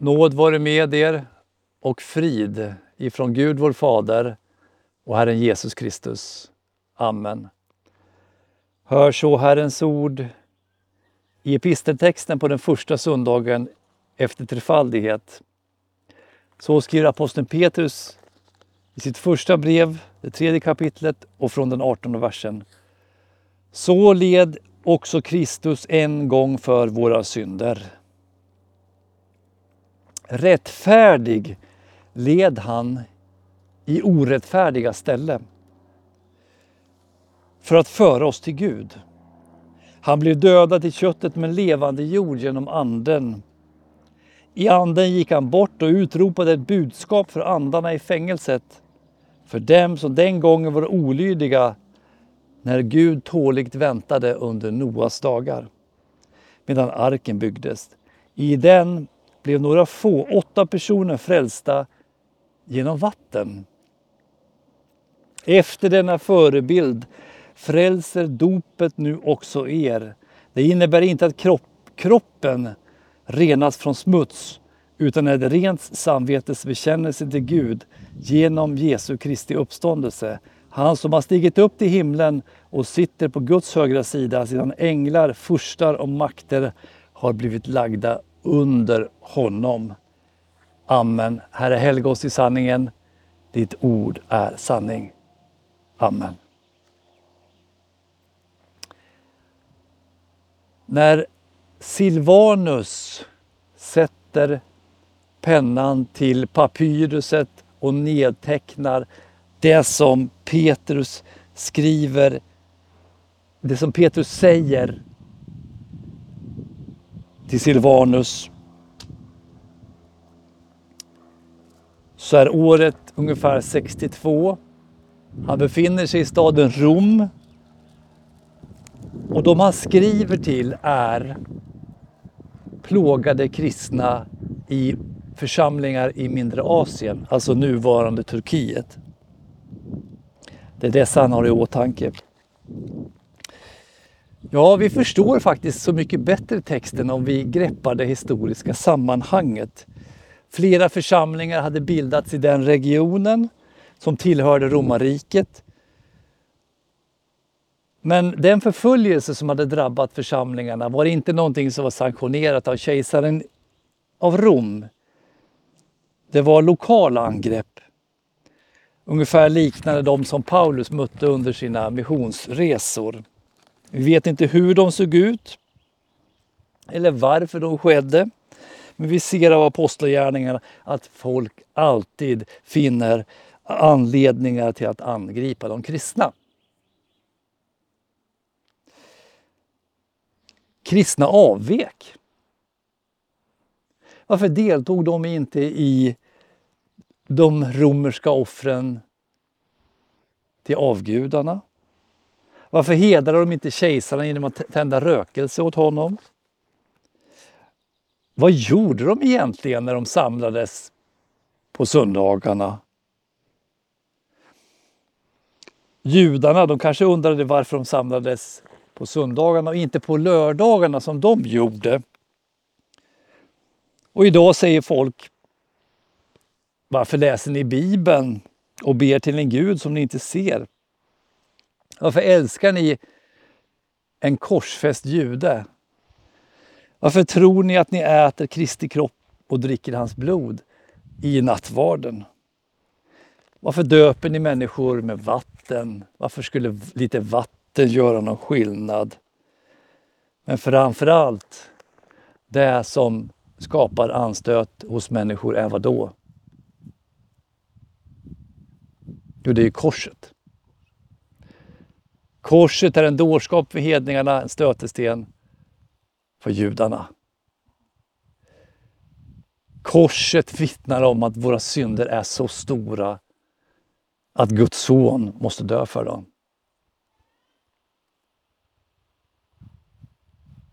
Nåd vare med er och frid ifrån Gud vår Fader och Herren Jesus Kristus. Amen. Hör så Herrens ord i episteltexten på den första söndagen efter trefaldighet. Så skriver aposteln Petrus i sitt första brev, det tredje kapitlet och från den artonde versen. Så led också Kristus en gång för våra synder. Rättfärdig led han i orättfärdiga ställe för att föra oss till Gud. Han blev dödad i köttet men levande jord genom anden. I anden gick han bort och utropade ett budskap för andarna i fängelset, för dem som den gången var olydiga när Gud tåligt väntade under Noas dagar, medan arken byggdes. I den blev några få, åtta personer frälsta genom vatten. Efter denna förebild frälser dopet nu också er. Det innebär inte att kropp, kroppen renas från smuts utan ett rent samvetes bekännelse till Gud genom Jesu Kristi uppståndelse. Han som har stigit upp till himlen och sitter på Guds högra sida sedan änglar, furstar och makter har blivit lagda under honom. Amen. Herre, helga oss i sanningen. Ditt ord är sanning. Amen. När Silvanus sätter pennan till papyruset och nedtecknar det som Petrus skriver, det som Petrus säger till Silvanus så är året ungefär 62. Han befinner sig i staden Rom och de han skriver till är plågade kristna i församlingar i mindre Asien, alltså nuvarande Turkiet. Det är dessa han har i åtanke. Ja, vi förstår faktiskt så mycket bättre texten om vi greppar det historiska sammanhanget. Flera församlingar hade bildats i den regionen som tillhörde romarriket. Men den förföljelse som hade drabbat församlingarna var inte någonting som var sanktionerat av kejsaren av Rom. Det var lokala angrepp. Ungefär liknande de som Paulus mötte under sina missionsresor. Vi vet inte hur de såg ut eller varför de skedde. Men vi ser av apostlagärningarna att folk alltid finner anledningar till att angripa de kristna. Kristna avvek. Varför deltog de inte i de romerska offren till avgudarna? Varför hedrade de inte kejsaren genom att tända rökelse åt honom? Vad gjorde de egentligen när de samlades på söndagarna? Judarna de kanske undrade varför de samlades på söndagarna och inte på lördagarna som de gjorde. Och idag säger folk Varför läser ni Bibeln och ber till en Gud som ni inte ser? Varför älskar ni en korsfäst jude? Varför tror ni att ni äter Kristi kropp och dricker hans blod i nattvarden? Varför döper ni människor med vatten? Varför skulle lite vatten göra någon skillnad? Men framför allt, det som skapar anstöt hos människor är vad då? Jo, det är korset. Korset är en dårskap för hedningarna, en stötesten för judarna. Korset vittnar om att våra synder är så stora att Guds son måste dö för dem.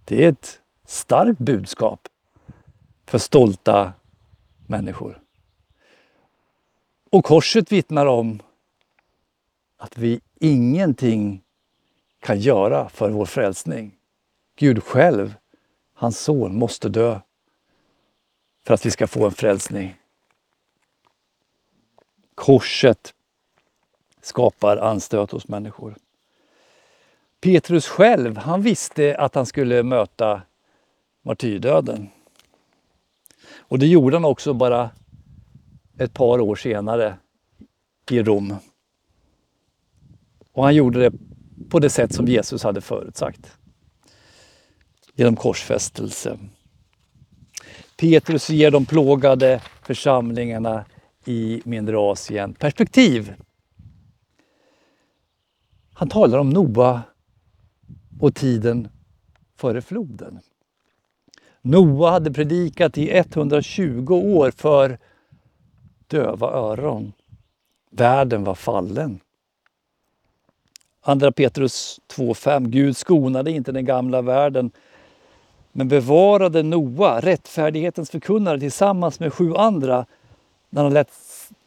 Det är ett starkt budskap för stolta människor. Och korset vittnar om att vi ingenting kan göra för vår frälsning. Gud själv, hans son, måste dö för att vi ska få en frälsning. Korset skapar anstöt hos människor. Petrus själv, han visste att han skulle möta martyrdöden. Och det gjorde han också bara ett par år senare i Rom. Och han gjorde det på det sätt som Jesus hade förutsagt. Genom korsfästelse. Petrus ger de plågade församlingarna i mindre Asien perspektiv. Han talar om Noa och tiden före floden. Noa hade predikat i 120 år för döva öron. Världen var fallen. Andra Petrus 2.5. Gud skonade inte den gamla världen men bevarade Noa, rättfärdighetens förkunnare, tillsammans med sju andra när han lät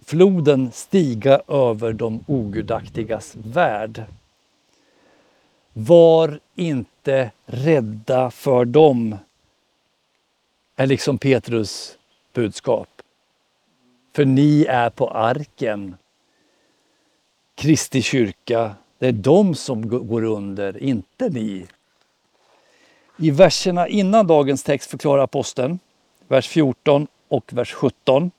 floden stiga över de ogudaktigas värld. Var inte rädda för dem, är liksom Petrus budskap. För ni är på arken. Kristi kyrka, det är de som går under, inte ni. I verserna innan dagens text förklarar aposteln, vers 14 och vers 17.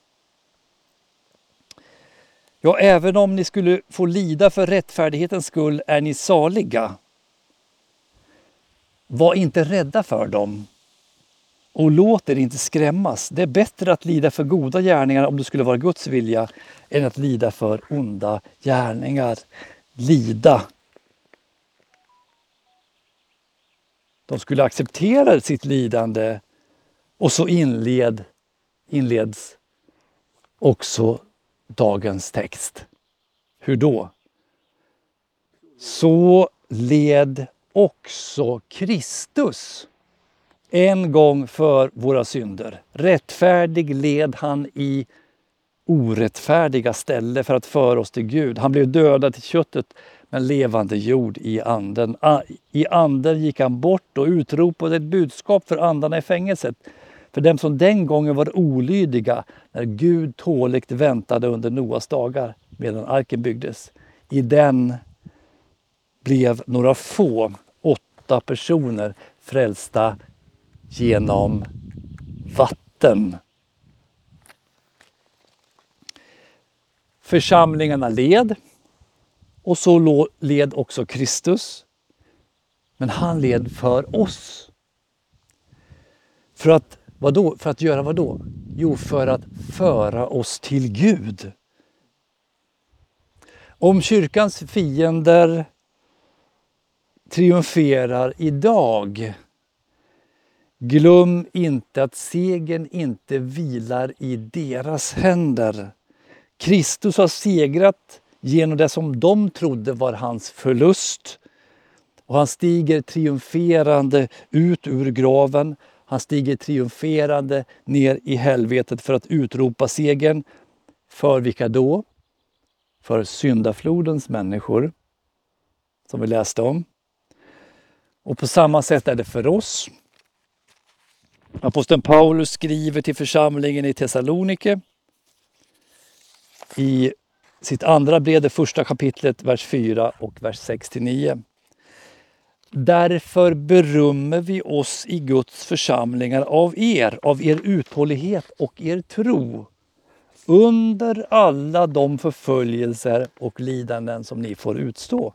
Ja, även om ni skulle få lida för rättfärdighetens skull är ni saliga. Var inte rädda för dem och låt er inte skrämmas. Det är bättre att lida för goda gärningar om det skulle vara Guds vilja än att lida för onda gärningar. Lida. De skulle acceptera sitt lidande och så inled, inleds också dagens text. Hur då? Så led också Kristus en gång för våra synder. Rättfärdig led han i orättfärdiga ställe för att föra oss till Gud. Han blev dödad till köttet men levande jord i anden. Ah, I anden gick han bort och utropade ett budskap för andarna i fängelset. För dem som den gången var olydiga när Gud tåligt väntade under Noas dagar medan arken byggdes. I den blev några få, åtta personer, frälsta genom vatten. Församlingarna led och så led också Kristus. Men han led för oss. För att, vadå? För att göra vad då? Jo, för att föra oss till Gud. Om kyrkans fiender triumferar idag Glöm inte att segern inte vilar i deras händer. Kristus har segrat genom det som de trodde var hans förlust. Och han stiger triumferande ut ur graven. Han stiger triumferande ner i helvetet för att utropa segern. För vilka då? För syndaflodens människor, som vi läste om. Och på samma sätt är det för oss. Aposteln Paulus skriver till församlingen i Thessalonike i sitt andra brev, det första kapitlet, vers 4 och vers 6-9. Därför berömmer vi oss i Guds församlingar av er, av er uthållighet och er tro under alla de förföljelser och lidanden som ni får utstå.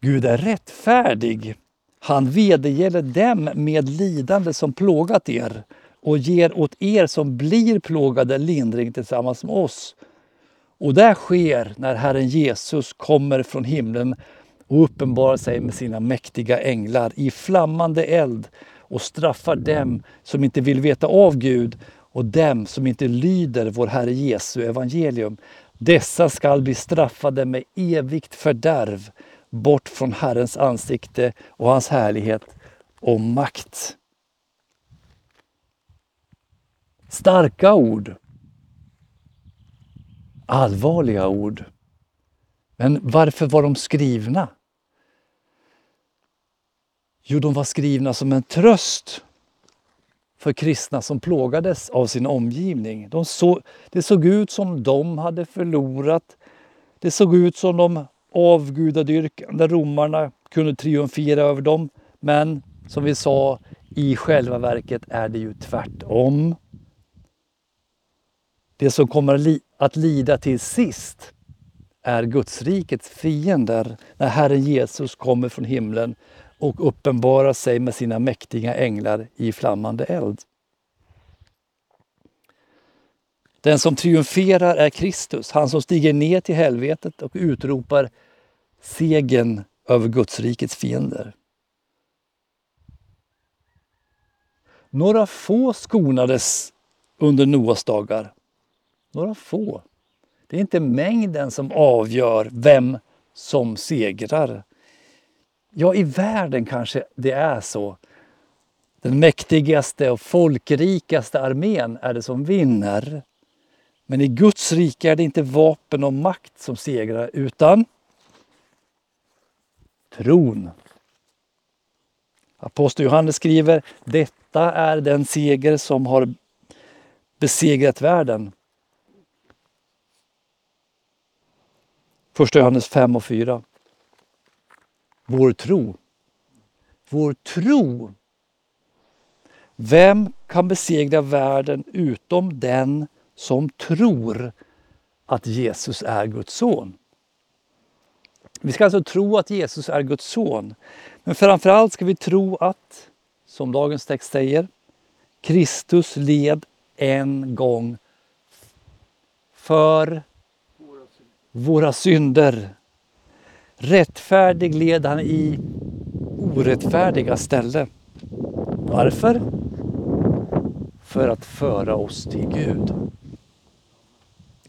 Gud är rättfärdig han vedergäller dem med lidande som plågat er och ger åt er som blir plågade lindring tillsammans med oss. Och det sker när Herren Jesus kommer från himlen och uppenbarar sig med sina mäktiga änglar i flammande eld och straffar dem som inte vill veta av Gud och dem som inte lyder vår Herre Jesu evangelium. Dessa skall bli straffade med evigt fördärv bort från Herrens ansikte och hans härlighet och makt. Starka ord. Allvarliga ord. Men varför var de skrivna? Jo, de var skrivna som en tröst för kristna som plågades av sin omgivning. De så, det såg ut som de hade förlorat. Det såg ut som de avgudadyrkande romarna kunde triumfera över dem. Men som vi sa, i själva verket är det ju tvärtom. Det som kommer att lida till sist är Gudsrikets fiender när Herren Jesus kommer från himlen och uppenbarar sig med sina mäktiga änglar i flammande eld. Den som triumferar är Kristus, han som stiger ner till helvetet och utropar segern över Gudsrikets fiender. Några få skonades under Noas dagar. Några få. Det är inte mängden som avgör vem som segrar. Ja, i världen kanske det är så. Den mäktigaste och folkrikaste armén är det som vinner. Men i Guds rike är det inte vapen och makt som segrar utan tron. Apostel Johannes skriver, detta är den seger som har besegrat världen. Första Johannes 5 och 4. Vår tro. Vår tro. Vem kan besegra världen utom den som tror att Jesus är Guds son? Vi ska alltså tro att Jesus är Guds son. Men framförallt ska vi tro att, som dagens text säger, Kristus led en gång för våra synder. Rättfärdig led han i orättfärdiga ställe. Varför? För att föra oss till Gud.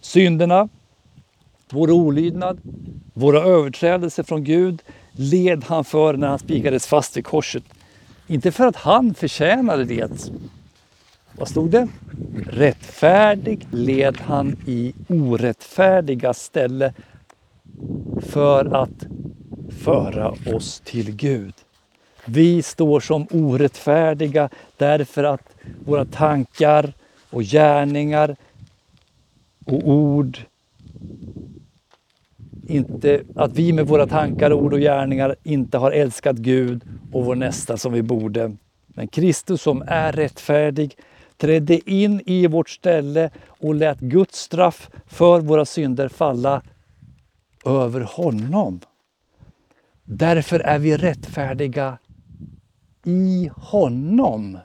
Synderna, vår olydnad, våra överträdelser från Gud led han för när han spikades fast vid korset. Inte för att han förtjänade det. Vad stod det? Rättfärdig led han i orättfärdiga ställe för att föra oss till Gud. Vi står som orättfärdiga därför att våra tankar och gärningar och ord inte, att vi med våra tankar, ord och gärningar inte har älskat Gud och vår nästa som vi borde. Men Kristus som är rättfärdig trädde in i vårt ställe och lät Guds straff för våra synder falla över honom. Därför är vi rättfärdiga i honom.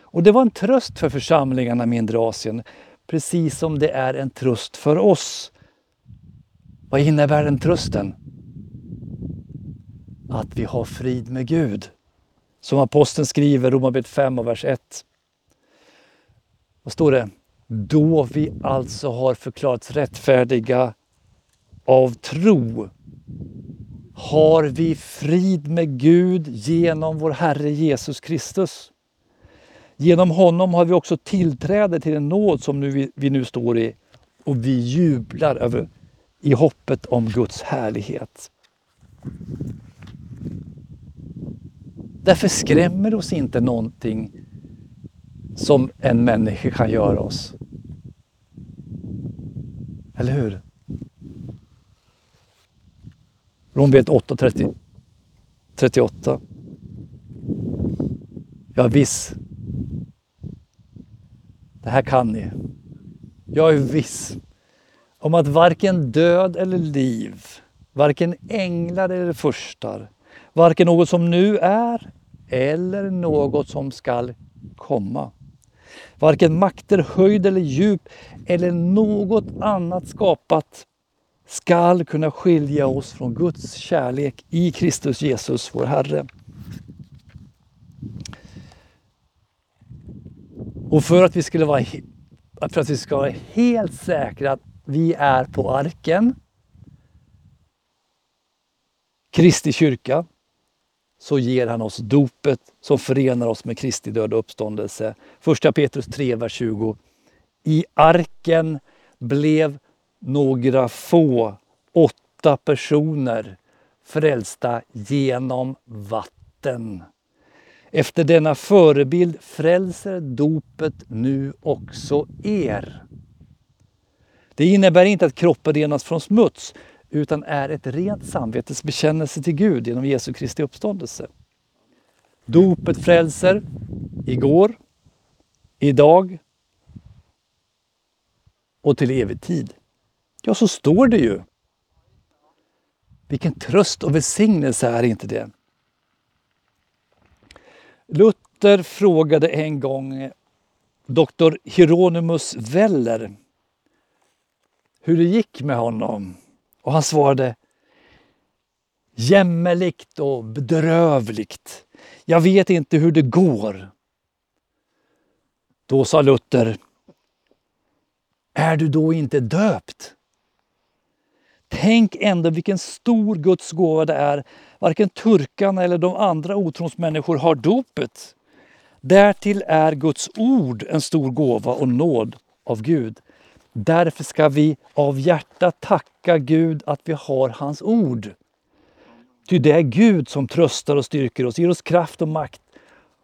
Och det var en tröst för församlingarna i mindre Asien, precis som det är en tröst för oss. Vad innebär den trösten? Att vi har frid med Gud. Som aposteln skriver, Romarbrevet 5 och vers 1. Vad står det? Då vi alltså har förklarats rättfärdiga av tro har vi frid med Gud genom vår Herre Jesus Kristus. Genom honom har vi också tillträde till den nåd som nu vi, vi nu står i och vi jublar över, i hoppet om Guds härlighet. Därför skrämmer oss inte någonting som en människa kan göra oss. Eller hur? Romarbrevet 8, 30, 38. Jag är viss. Det här kan ni. Jag är viss om att varken död eller liv, varken änglar eller furstar, varken något som nu är eller något som skall komma Varken makter, höjd eller djup eller något annat skapat skall kunna skilja oss från Guds kärlek i Kristus Jesus, vår Herre. Och för att vi skulle vara, för att vi ska vara helt säkra att vi är på arken, Kristi kyrka, så ger han oss dopet som förenar oss med Kristi död och uppståndelse. Första Petrus 3, vers 20. I arken blev några få, åtta personer, frälsta genom vatten. Efter denna förebild frälser dopet nu också er. Det innebär inte att kroppen renas från smuts utan är ett rent samvetes bekännelse till Gud genom Jesu Kristi uppståndelse. Dopet frälser igår, idag och till evig tid. Ja, så står det ju. Vilken tröst och välsignelse är inte det? Luther frågade en gång doktor Hieronymus Weller hur det gick med honom. Och han svarade jämmerligt och bedrövligt. Jag vet inte hur det går. Då sa Luther, är du då inte döpt? Tänk ändå vilken stor Guds gåva det är. Varken turkarna eller de andra otronsmänniskor har dopet. Därtill är Guds ord en stor gåva och nåd av Gud. Därför ska vi av hjärta tacka Gud att vi har hans ord. Ty det är Gud som tröstar och styrker oss, ger oss kraft och makt.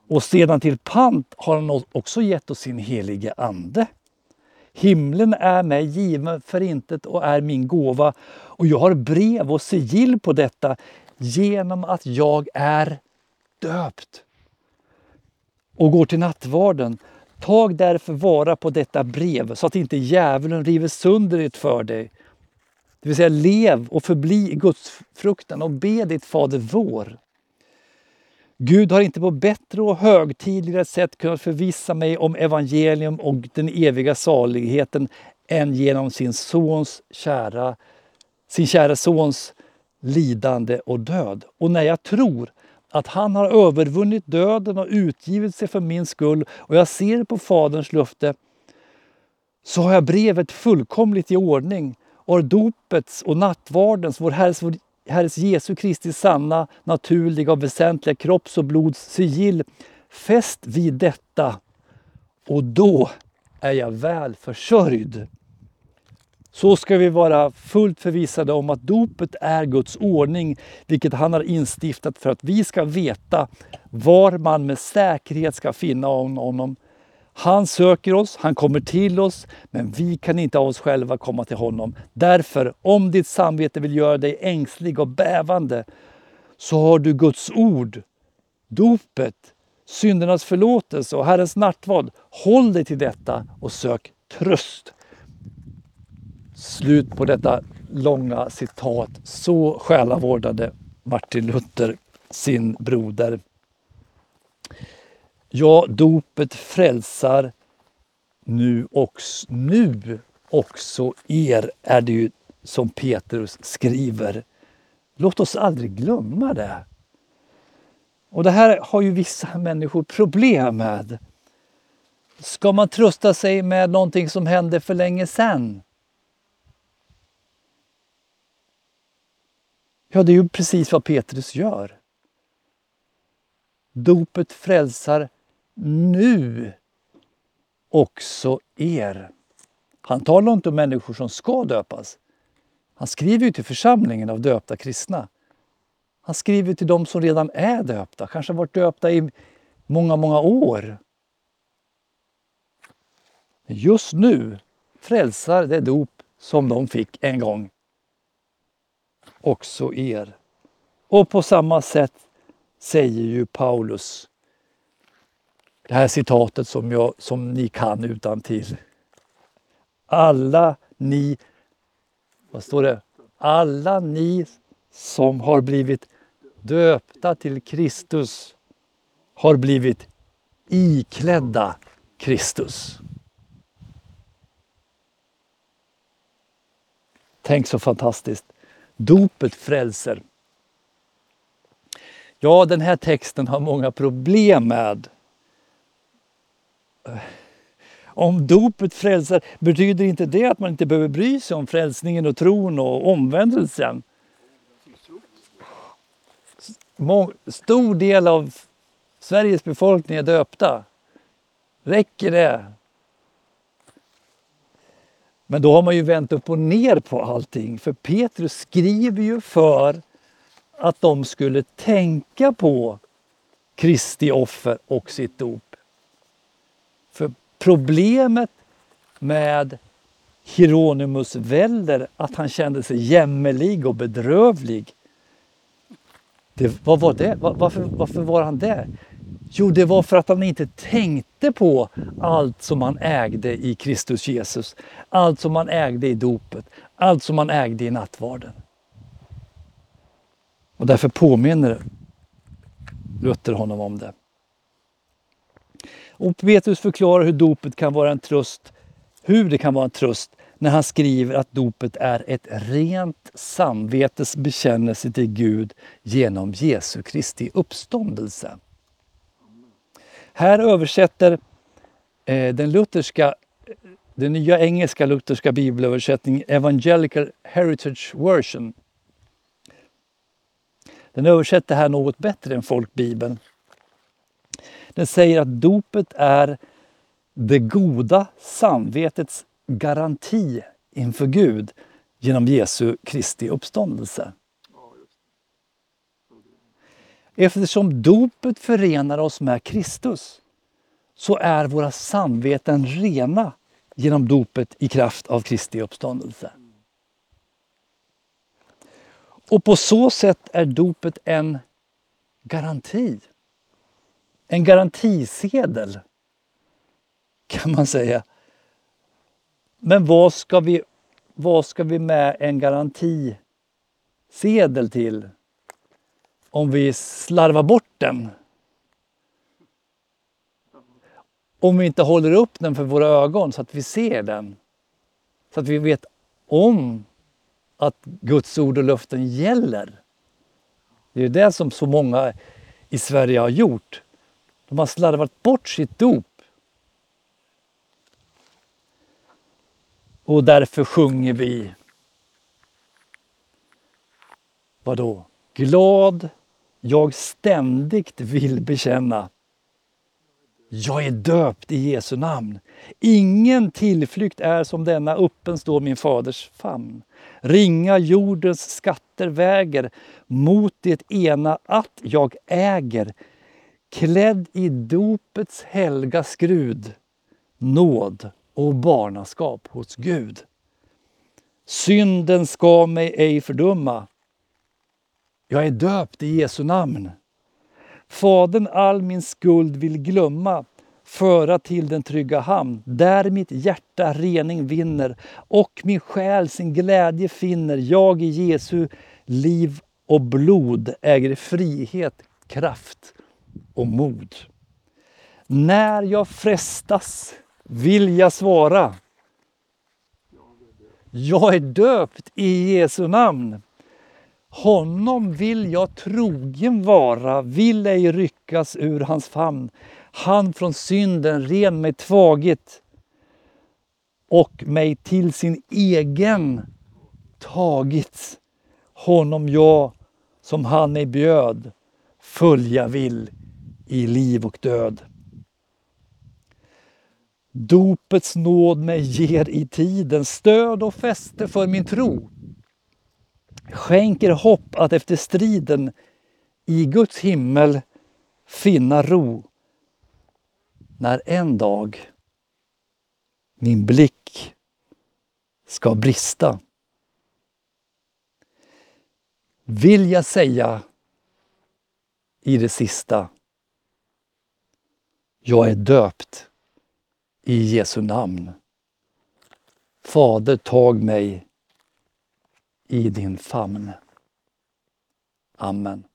Och sedan till pant har han också gett oss sin helige Ande. Himlen är mig given för intet och är min gåva och jag har brev och sigill på detta genom att jag är döpt. Och går till nattvarden. Tag därför vara på detta brev så att inte djävulen river sönder det för dig. Det vill säga lev och förbli i Guds fruktan och be ditt Fader vår. Gud har inte på bättre och högtidligare sätt kunnat förvissa mig om evangelium och den eviga saligheten än genom sin sons kära, sin kära sons lidande och död. Och när jag tror att han har övervunnit döden och utgivit sig för min skull och jag ser på Faderns löfte så har jag brevet fullkomligt i ordning och har dopets och nattvardens, vår Herres, vår Herres Jesu Kristi sanna, naturliga och väsentliga kropps och blods sigill fäst vid detta och då är jag väl försörjd. Så ska vi vara fullt förvissade om att dopet är Guds ordning, vilket han har instiftat för att vi ska veta var man med säkerhet ska finna honom. Han söker oss, han kommer till oss, men vi kan inte av oss själva komma till honom. Därför, om ditt samvete vill göra dig ängslig och bävande, så har du Guds ord, dopet, syndernas förlåtelse och Herrens nattvard. Håll dig till detta och sök tröst. Slut på detta långa citat. Så själavårdade Martin Luther sin broder. Ja, dopet frälsar nu också, nu också er, är det ju som Petrus skriver. Låt oss aldrig glömma det. Och det här har ju vissa människor problem med. Ska man trösta sig med någonting som hände för länge sedan? Ja, det är ju precis vad Petrus gör. Dopet frälsar nu också er. Han talar inte om människor som ska döpas. Han skriver ju till församlingen av döpta kristna. Han skriver till de som redan är döpta, kanske varit döpta i många, många år. Just nu frälsar det dop som de fick en gång också er. Och på samma sätt säger ju Paulus det här citatet som, jag, som ni kan utan till. Alla ni, vad står det? Alla ni som har blivit döpta till Kristus har blivit iklädda Kristus. Tänk så fantastiskt. Dopet frälser. Ja, den här texten har många problem med. Om dopet frälser, betyder inte det att man inte behöver bry sig om frälsningen och tron och omvändelsen? Stor del av Sveriges befolkning är döpta. Räcker det? Men då har man ju vänt upp och ner på allting. För Petrus skriver ju för att de skulle tänka på Kristi offer och sitt dop. För problemet med Hieronymus Weller, att han kände sig jämmerlig och bedrövlig. Det, vad var det? Varför, varför var han det? Jo, det var för att han inte tänkte på allt som han ägde i Kristus Jesus. Allt som han ägde i dopet, allt som han ägde i nattvarden. Och därför påminner Luther honom om det. Och Petrus förklarar hur dopet kan vara en tröst, hur det kan vara en tröst när han skriver att dopet är ett rent samvetes bekännelse till Gud genom Jesu Kristi uppståndelse. Här översätter eh, den lutherska, den nya engelska lutherska bibelöversättningen Evangelical Heritage Version. Den översätter här något bättre än folkbibeln. Den säger att dopet är det goda samvetets garanti inför Gud genom Jesu Kristi uppståndelse. Eftersom dopet förenar oss med Kristus så är våra samveten rena genom dopet i kraft av Kristi uppståndelse. Och på så sätt är dopet en garanti. En garantisedel kan man säga. Men vad ska vi, vad ska vi med en garantisedel till? Om vi slarvar bort den. Om vi inte håller upp den för våra ögon så att vi ser den. Så att vi vet om att Guds ord och löften gäller. Det är det som så många i Sverige har gjort. De har slarvat bort sitt dop. Och därför sjunger vi vadå? Glad jag ständigt vill bekänna. Jag är döpt i Jesu namn. Ingen tillflykt är som denna, öppen står min faders famn. Ringa jordens skatter väger mot det ena att jag äger. Klädd i dopets helga skrud, nåd och barnaskap hos Gud. Synden ska mig ej fördöma. Jag är döpt i Jesu namn. Fadern all min skuld vill glömma, föra till den trygga hamn, där mitt hjärta rening vinner och min själ sin glädje finner. Jag i Jesu liv och blod äger frihet, kraft och mod. När jag frestas vill jag svara. Jag är döpt i Jesu namn. Honom vill jag trogen vara, vill ej ryckas ur hans famn. Han från synden ren mig tvagit och mig till sin egen tagit. Honom jag, som han ej bjöd, följa vill i liv och död. Dopets nåd mig ger i tiden stöd och fäste för min tro skänker hopp att efter striden i Guds himmel finna ro. När en dag min blick ska brista. Vill jag säga i det sista. Jag är döpt i Jesu namn. Fader, tag mig i din famn. Amen.